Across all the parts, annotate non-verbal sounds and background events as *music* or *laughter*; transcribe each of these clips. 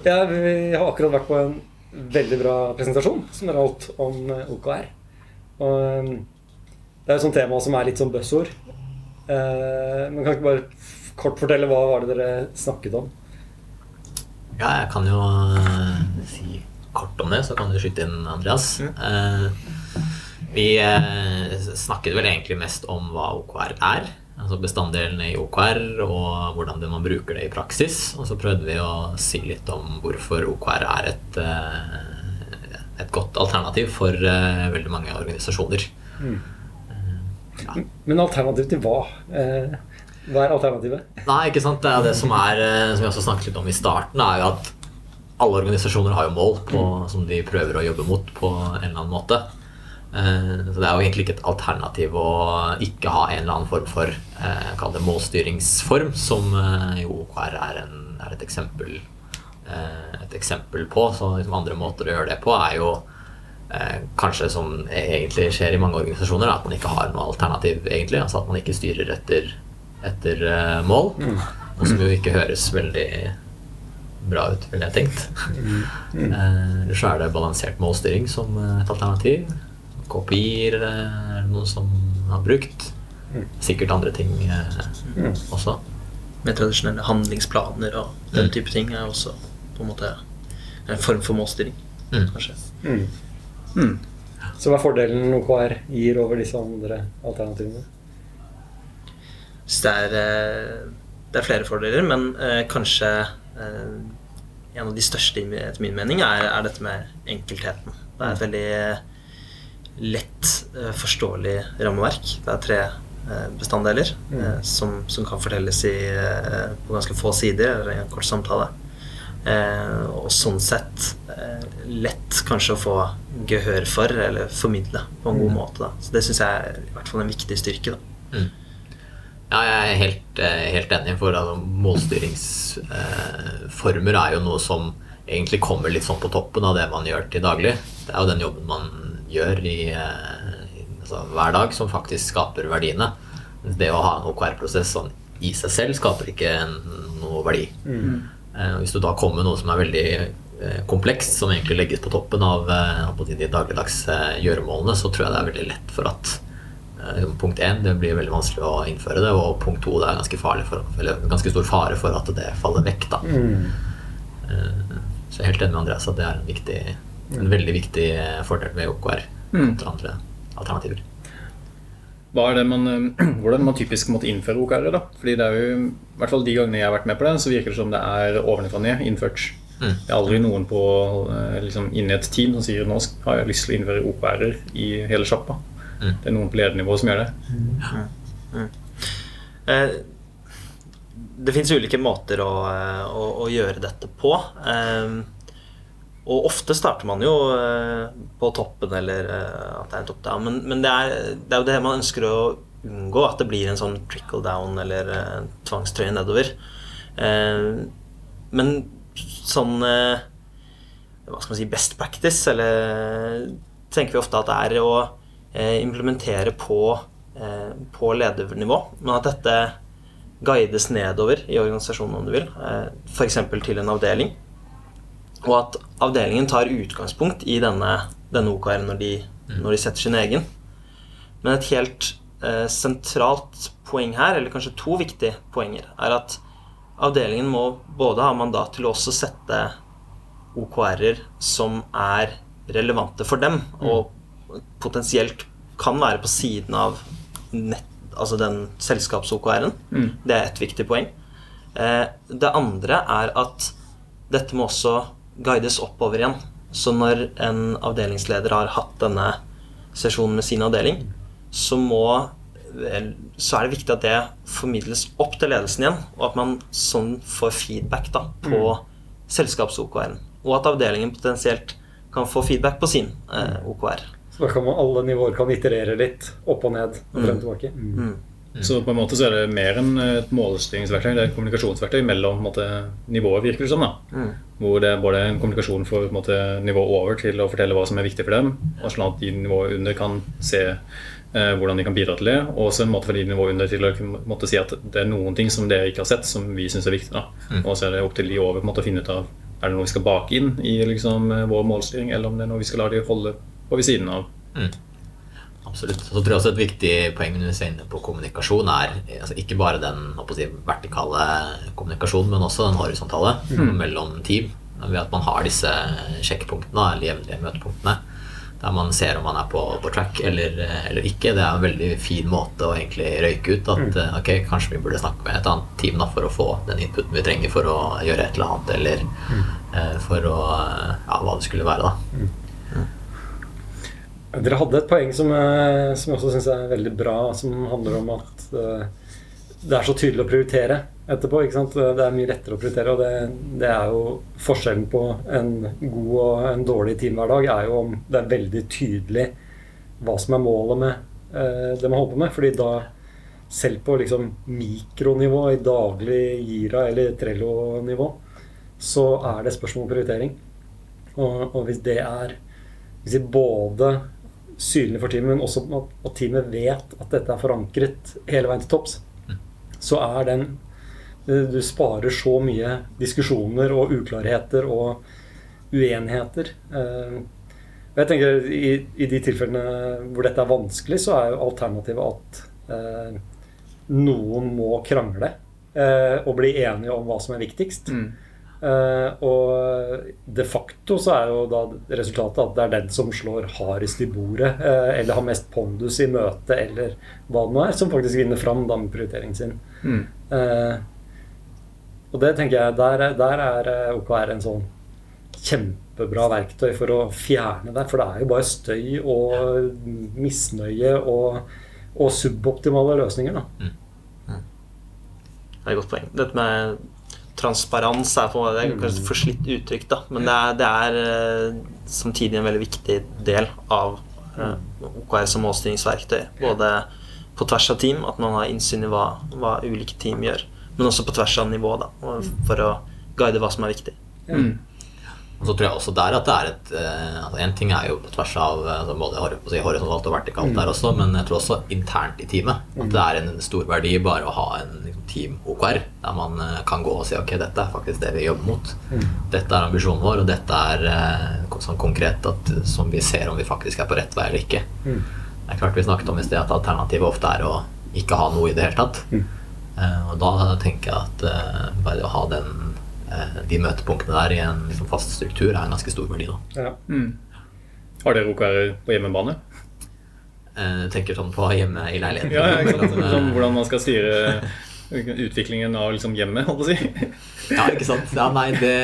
Ja, vi har akkurat vært på en veldig bra presentasjon som dere alt holdt om eh, OKR. Og eh, det er et sånt tema som er litt sånn buzzord. Eh, Men kan ikke bare kort fortelle hva var det dere snakket om? Ja, jeg kan jo eh, si kort om det, så kan du skyte inn, Andreas. Eh, vi snakket vel egentlig mest om hva OKR er. Altså bestanddelene i OKR og hvordan man bruker det i praksis. Og så prøvde vi å si litt om hvorfor OKR er et, eh, et godt alternativ for eh, veldig mange organisasjoner. Men alternativ til hva? Eh, Hva er alternativet? Nei, ikke sant. Det er det som er eh, Som vi også snakket litt om i starten, er jo at alle organisasjoner har jo mål på, som de prøver å jobbe mot på en eller annen måte. Eh, Så det er jo egentlig ikke et alternativ å ikke ha en eller annen form for eh, kall det målstyringsform, som eh, jo OKR er, en, er et, eksempel, et eksempel på. Så liksom andre måter å gjøre det på er jo kanskje som egentlig skjer i mange organisasjoner, at man ikke har noe alternativ, egentlig. Altså at man ikke styrer etter, etter mål. Og som jo ikke høres veldig bra ut, ville jeg tenkt. Eh, så er det balansert målstyring som et alternativ. Kopier eh, er det noen som har brukt. Sikkert andre ting eh, også. Med tradisjonelle handlingsplaner og den Mm. type ting er også på en måte en form for målstyring, Mm. kanskje. Så hva er fordelen OKR gir over disse andre alternativene? Det er, eh, det er flere fordeler, men eh, kanskje eh, en av de største i- etter min mening er, er dette med enkeltheten. Det er et veldig lett eh, forståelig rammeverk. Det er tre eh, bestanddeler eh, som, som kan fortelles i, eh, på ganske få sider eller i en kort samtale. Eh, og sånn sett eh, lett kanskje å få gehør for eller formidle på en god måte. Da. Så det syns jeg er i hvert fall en viktig styrke. Da. Ja, jeg er helt, eh, helt enig, for altså, målstyringsformer er jo noe som egentlig kommer litt sånn på toppen av det man gjør til daglig. Det er jo den jobben man gjør i, eh, altså, hver dag, som faktisk skaper verdiene. Det å ha en OKR-prosess sånn i seg selv skaper ikke noe verdi. Mm. Hvis du da kommer med noe som er veldig eh, komplekst, som egentlig legges på toppen av eh, de dagligdags eh, gjøremålene, så tror jeg det er veldig lett for at eh, Punkt én, det blir veldig vanskelig å innføre det. Og punkt to, det er ganske, for, eller ganske stor fare for at det faller vekk. Da. Mm. Så jeg er helt enig med Andreas at det er en, viktig, en veldig viktig eh, fordel ved OKR kontra andre alternativer. Hva er det man, eh, *clears throat* hvordan man typisk måtte innføre OKR? da? Fordi det er jo, i hvert fall De gangene jeg har vært med på det, så virker det som det er ovenfra og ned innført. Mm. Det er aldri noen på, eh, liksom, inni et team som sier nå har jeg lyst til å innføre OKR-er i hele sjappa. Mm. Det er noen på ledernivå som gjør det. Eh, det fins ulike måter å, å, å gjøre dette på. Eh, og ofte starter man jo eh, på toppen, eller eh, at det er en topp down. Men, men det, er, det er jo det man ønsker å unngå, at det blir en sånn trickle down eller eh, en tvangstrøye nedover. Eh, men sånn eh, Hva skal man si best practice, eller tenker vi ofte at det er å eh, implementere på, eh, på ledernivå, men at dette guides nedover i organisasjonen, om du vil, eh, f.eks. til en avdeling. Og at avdelingen tar utgangspunkt i denne, denne OKR når de, når de setter sin egen. Men et helt eh, sentralt poeng her, eller kanskje to viktige poenger, er at avdelingen må både ha mandat til å også sette OKR-er som er relevante for dem, og potensielt kan være på siden av nett, altså den selskaps-OKR-en. Det er et viktig poeng. Eh, det andre er at dette må også guides oppover igjen. Så når en avdelingsleder har hatt denne sesjonen med sin avdeling, så må så er det viktig at det formidles opp til ledelsen igjen, og at man sånn får feedback da, på selskaps-OKR-en. Og at avdelingen potensielt kan få feedback på sin eh, OKR. Så da kan man alle nivåer kan iterere litt opp og ned og frem og tilbake. Mm. Så på en måte så er det mer enn et målstyringsverktøy. Det er et kommunikasjonsverktøy mellom på en måte, nivåer, virker det som. Sånn, Mm. Hvor det er både en kommunikasjon for på en måte, nivået over til å fortelle hva som er viktig for dem, og sånn at de nivået under kan se eh, hvordan de kan bidra til det. Og også en måte for de nivået under til å måte, si at det er noen ting som dere ikke har sett, som vi syns er viktig. Mm. Og så er det opp til de over på en måte, å finne ut av er det noe vi skal bake inn i liksom, vår målstyring, eller om det er noe vi skal la de holde på ved siden av. Absolutt. Så tror jeg også et viktig poeng når vi ser inne på kommunikasjon, er altså ikke bare den si, vertikale kommunikasjonen, men også den horisontale mellom team. Ved at man har disse sjekkpunktene, eller jevnlige møtepunktene, der man ser om man er på, på track eller, eller ikke. Det er en veldig fin måte å egentlig røyke ut at mm. ok, kanskje vi burde snakke med et annet team da, for å få den inputen vi trenger for å gjøre et eller annet, eller eh, for å Ja, hva det skulle være, da. Dere hadde et poeng som, eh, som jeg også syns er veldig bra, som handler om at eh, det er så tydelig å prioritere etterpå. ikke sant? Det er mye lettere å prioritere, og det, det er jo forskjellen på en god og en dårlig teamhverdag er jo om det er veldig tydelig hva som er målet med eh, det man holder på med. fordi da, selv på liksom mikronivå, i daglig Gira eller Trello-nivå, så er det spørsmål om prioritering. Og, og hvis det er hvis vi både synlig for teamet, men også at, teamet vet at dette er forankret hele veien til topps, så er den Du sparer så mye diskusjoner og uklarheter og uenigheter. Eh, og jeg tenker i, I de tilfellene hvor dette er vanskelig, så er jo alternativet at eh, noen må krangle eh, og bli enige om hva som er viktigst. Eh, og de facto så er jo da resultatet at det er den som slår hardest i bordet, eh, eller har mest pondus i møtet, eller hva det nå er, som faktisk vinner fram da med prioriteringen sin. Mm. Eh, og det tenker jeg, der, er- der er eh, OKR en sånn kjempebra verktøy for å fjerne det. For det er jo bare støy og misnøye og, og suboptimale løsninger. da. Det er et godt poeng. Dette med transparens er for, det er kanskje et forslitt uttrykk, da. Men det er, det er eh, samtidig en veldig viktig del av eh, OKR som målstyringsverktøy. Både på tvers av team, at man har innsyn i hva, hva ulike team gjør. Men også på tvers av nivå, da, for å guide hva som er viktig. Og så tror jeg også der at det er et eh, altså En ting er jo på tvers av altså både hor- å si horisontalt og vertikalt der også, men jeg tror også internt i teamet. At det er en stor verdi bare å ha en team OKR, der man eh, kan gå og si ok, dette er faktisk det vi jobber mot. Dette er ambisjonen vår, og dette er eh, sånn konkret at, som vi ser om vi faktisk er på rett vei eller ikke. Det er klart Vi snakket om i sted at alternativet ofte er å ikke ha noe i det hele tatt. Eh, og da tenker jeg at bare å ha den, eh, de møtepunktene der i en liksom, fast struktur er en ganske stor verdi. Ja. Har dere OKR på hjemmebane? Eh, tenker sånn på hjemme i leiligheten. Ja, ja, Sånn, hvordan man skal styre utviklingen av liksom, hjemmet, holdt på å si. *laughs* Ja, ikke sant? Ja, nei, det,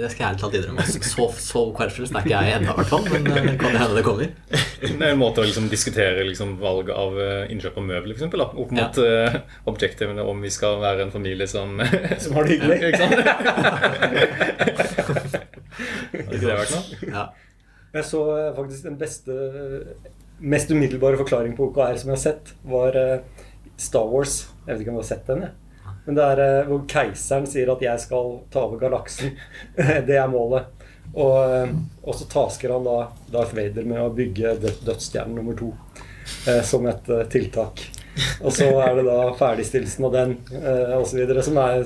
det skal jeg ærlig talt innrømme. Så, så kverfrelst er ikke jeg ennå, i hvert fall. Men det kan hende det kommer. *laughs* Det er en måte å liksom, diskutere liksom, valg av eh, innkjøp av møbler, f.eks. opp mot uh, objektivene om vi skal være en familie som *laughs* Som har det hyggelig. Ikke sant? Hadde ikke det vært noe? Ja. Jeg så eh, faktisk den beste, mest umiddelbare forklaring på OKR som jeg har sett, var eh, Star Wars. Jeg vet ikke om du har sett den? jeg. Men det er eh, hvor keiseren sier at 'jeg skal ta over galaksen'. *laughs* det er målet. Og, eh, og så tasker han da Darth Vader med å bygge død- dødsstjerne nummer to eh, som et eh, tiltak. Og så er det da ferdigstillelsen av den eh, osv. som er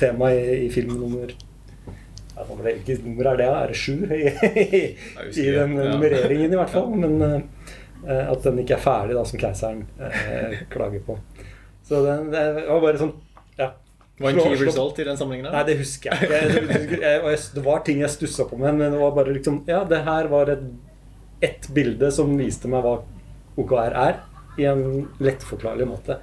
tema i, i film nummer Hvilket nummer er det? Er det sju *laughs* i, i, i den nummereringen, i hvert fall? Men eh, at den ikke er ferdig, da, som keiseren eh, klager på. Så det, det var bare sånn ja. Hva er en key result i den sammenhengen? Nei, det husker jeg ikke. Det var ting jeg stussa på, men det var bare liksom Ja, det her var et, ett bilde som viste meg hva OKR er, i en lettforklarlig måte.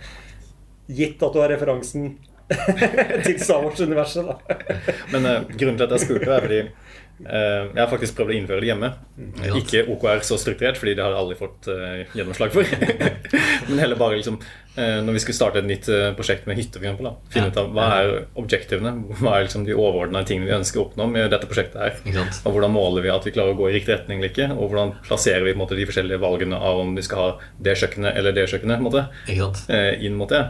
Gitt at du har referansen *laughs* til Star Wars-universet, da. Men uh, grunnen til at jeg spurte, er fordi uh, jeg har faktisk prøvd å innføre det hjemme. Ja. Ikke OKR så strukturert, fordi det har jeg aldri fått uh, gjennomslag for. *laughs* Men heller bare liksom eh, når vi skulle starte et nytt prosjekt med hytte, eksempel, finne ut av hva er objektivene, hva er liksom de overordnede tingene vi ønsker å oppnå med dette prosjektet her. Og hvordan måler vi at vi klarer å gå i riktig retning eller ikke? Og hvordan plasserer vi på en måte, de forskjellige valgene av om vi skal ha det kjøkkenet eller det kjøkkenet? måte, eh, inn mot det.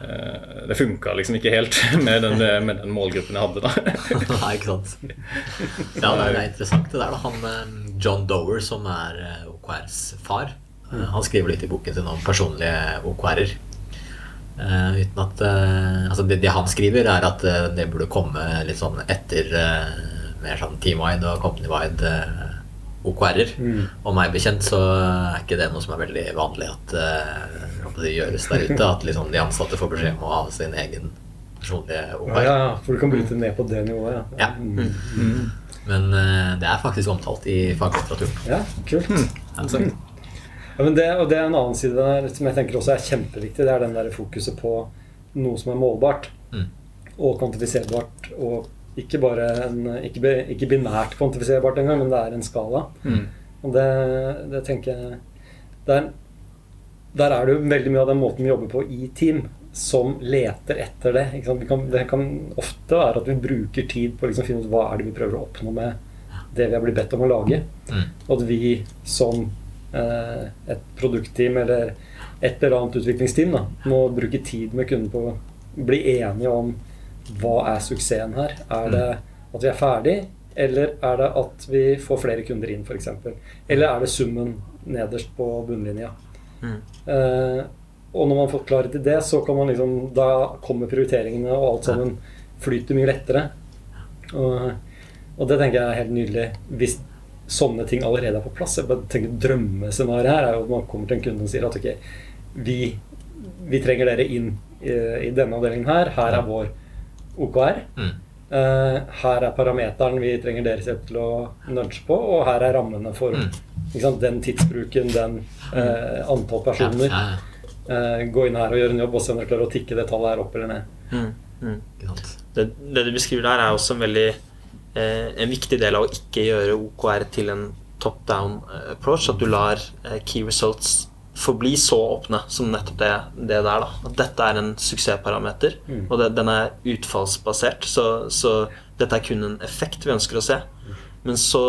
Eh, Det funka liksom ikke helt *laughs* med den, med den målgruppen jeg hadde da. *laughs* Nei, ikke sant. Ja, det er, er interessant det der. da Han, eh, John Dower, som er eh, OKRs far, mm. han skriver litt i boken sin om personlige OKR-er. Uh, uten at uh, altså det, det han skriver, er at uh, det burde komme litt sånn etter eh, mer sånn team-wide og company-wide eh, OKR-er. Mm. Og meg bekjent så er ikke det noe som er veldig vanlig at eh, det gjøres der ute. At liksom de ansatte får beskjed om å ha sin egen personlige Ja, OKR. ja, for du kan bryte ned på det nivået. Ja, Ja. Mm. Men eh, det er faktisk omtalt i faglitteraturen. ja kult. Altså, Ja, men det, og det er en annen side der som jeg tenker også er kjempeviktig. Det er den der fokuset på noe som er målbart Mm. og kvantifiserbart. Og ikke bare en, ikke, ikke binært kvantifiserbart engang, men det er en skala. Mm. Og det, det tenker jeg der, der er det jo veldig mye av den måten vi jobber på i team, som leter etter det. Kan, det kan ofte være at vi bruker tid på å liksom finne ut hva er det vi prøver å oppnå med det vi har blitt bedt om å lage. mm. Og at vi som eh, et produktteam eller et eller annet utviklingsteam da, må bruke tid med kunden på å bli enige om hva er suksessen her. Er det at vi er ferdig, eller er det at vi får flere kunder inn, f.eks.? Eller er det summen nederst på bunnlinja? Mm. Eh, og når man får klarhet i det, så kan man liksom Da kommer prioriteringene, og alt sammen flyter mye lettere. Og, og det tenker jeg er helt nydelig hvis sånne ting allerede er på plass. Jeg bare tenker Drømmescenarioet her er jo at man kommer til en kunde og sier at ok, vi, vi trenger dere inn i, i denne avdelingen her. Her er vår OKR. Mm. Eh, her er parameteren vi trenger deres hjelp til å nudge på, og her er rammene for Mm. Ikke sant, den tidsbruken, den eh, antall personer. ja, ja. Eh, gå inn her og gjøre en jobb, og se om dere klarer å tikke det tallet her opp eller ned. Mm. Mm. Det, det du beskriver der, er også en veldig eh, en viktig del av å ikke gjøre OKR til en top down eh, approach. At du lar eh, key results forbli så åpne som nettopp det, det der. Da. At dette er en suksessparameter, Mm. og det, den er utfallsbasert. Så, så dette er kun en effekt vi ønsker å se. Men så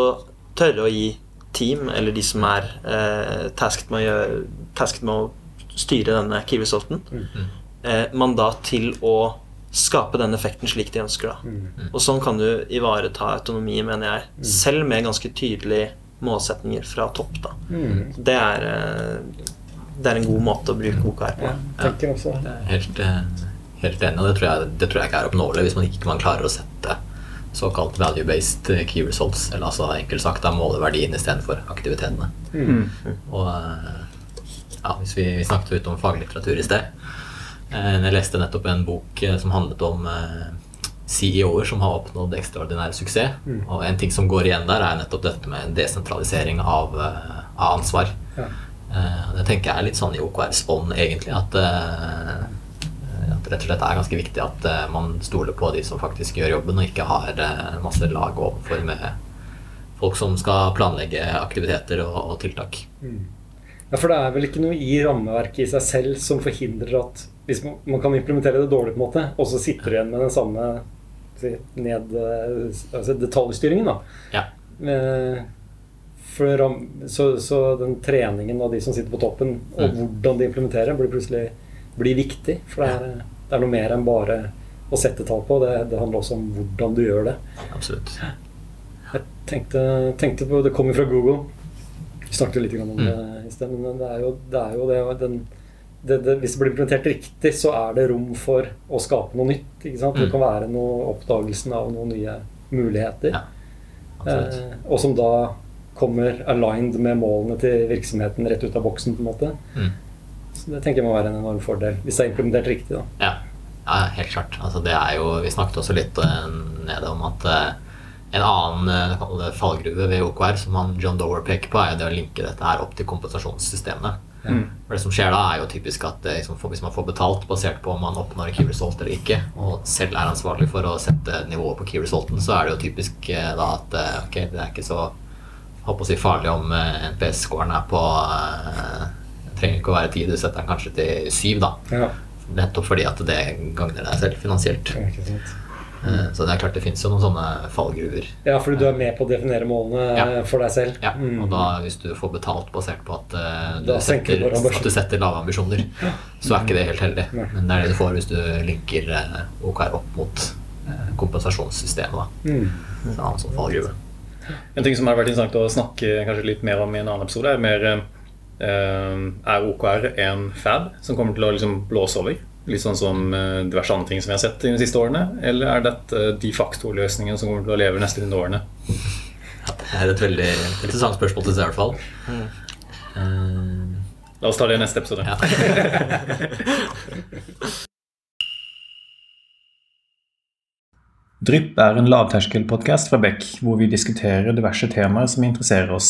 tørre å gi team, eller de som er eh, tasket, med å gjøre, tasket med å styre denne key resulten, Mm. eh, mandat til å skape den effekten slik de ønsker. Da. Mm. Og sånn kan du ivareta autonomi, mener jeg, selv med ganske tydelige målsetninger fra topp. Da. Mm. Det, er, eh, det er en god måte å bruke boka her på. Ja, tenker også. Det er Helt, eh, helt enig, og det tror, jeg, det tror jeg ikke er oppnåelig hvis man ikke man klarer å sette såkalt value-based key results. Eller altså enkelt sagt da måler verdien istedenfor aktivitetene. Mm. Og eh, ja, hvis vi, vi snakket litt om faglitteratur i sted. Eh, Jeg leste nettopp en bok eh, som handlet om CEO-er som har oppnådd ekstraordinær suksess. Mm. Og en ting som går igjen der, er nettopp dette med en desentralisering av, av ansvar. Ja. Det tenker jeg er litt sånn i OKRs ånd, egentlig. At, rett og slett er ganske viktig at eh, man stoler på de som faktisk gjør jobben, og ikke har eh, masse lag overfor med folk som skal planlegge aktiviteter og, og tiltak. Mm. Ja, For det er vel ikke noe i rammeverket i seg selv som forhindrer at hvis man, man kan implementere det dårlig, på en måte, og så sitter du igjen med den samme si, ned, altså detaljstyringen, da. Ja. Eh, For så, så den treningen av de som sitter på toppen, og Mm. hvordan de implementerer, blir plutselig blir viktig. For det er, det er noe mer enn bare å sette tall på. Det, det handler også om hvordan du gjør det. Absolutt. Jeg tenkte, tenkte på Det kommer fra Google. Vi snakket jo litt om det i sted. Men det er jo det, er jo det, den, det, Hvis det blir implementert riktig, så er det rom for å skape noe nytt. Det Mm. kan være noe oppdagelsen av noen nye muligheter. Ja, eh, og som da kommer aligned med målene til virksomheten rett ut av boksen. på en måte. Mm. Så Det tenker jeg må være en enorm fordel, hvis det er implementert riktig. da. Ja, ja helt klart. Altså, det er jo, vi snakket også litt uh, nede om at uh, en annen uh, fallgruve ved OKR som han John Dower peker på, er jo det å linke dette her opp til kompensasjonssystemene. Mm. For Det som skjer da, er jo typisk at liksom, hvis man får betalt basert på om man oppnår key result eller ikke, og selv er ansvarlig for å sette nivået på key resulten, så er det jo typisk da at ok, det er ikke så håper å si farlig om NPS-scoren er på trenger ikke å være ti, du setter den kanskje til syv, da. Ja, Nettopp fordi at det gagner deg selv finansielt. ikke? Eh, Så det er klart det fins jo noen sånne fallgruver. ja, fordi du er med på å definere målene Ja. eh, for deg selv. Ja, Mm. og da hvis du får betalt basert på at, eh, du setter, at du setter lave ambisjoner, så er ikke det helt heldig. Nei. Men det er det du får hvis du linker OKR opp mot kompensasjonssystemet. da. Mm. Så det er en sånn fallgruve. En ting som har vært interessant å snakke kanskje litt mer om i en annen episode, er mer Er OKR en fab som kommer til å liksom blåse over? Litt sånn som eh, diverse andre ting som vi har sett de siste årene? Eller er dette de facto-løsningen som kommer til å leve de neste 100 årene? Ja, det er et veldig interessant spørsmål til seg, i hvert fall. Eh, La oss ta det i neste episode. ja. *laughs* Drypp er en lavterskelpodkast fra Beck, hvor vi diskuterer diverse temaer som interesserer oss.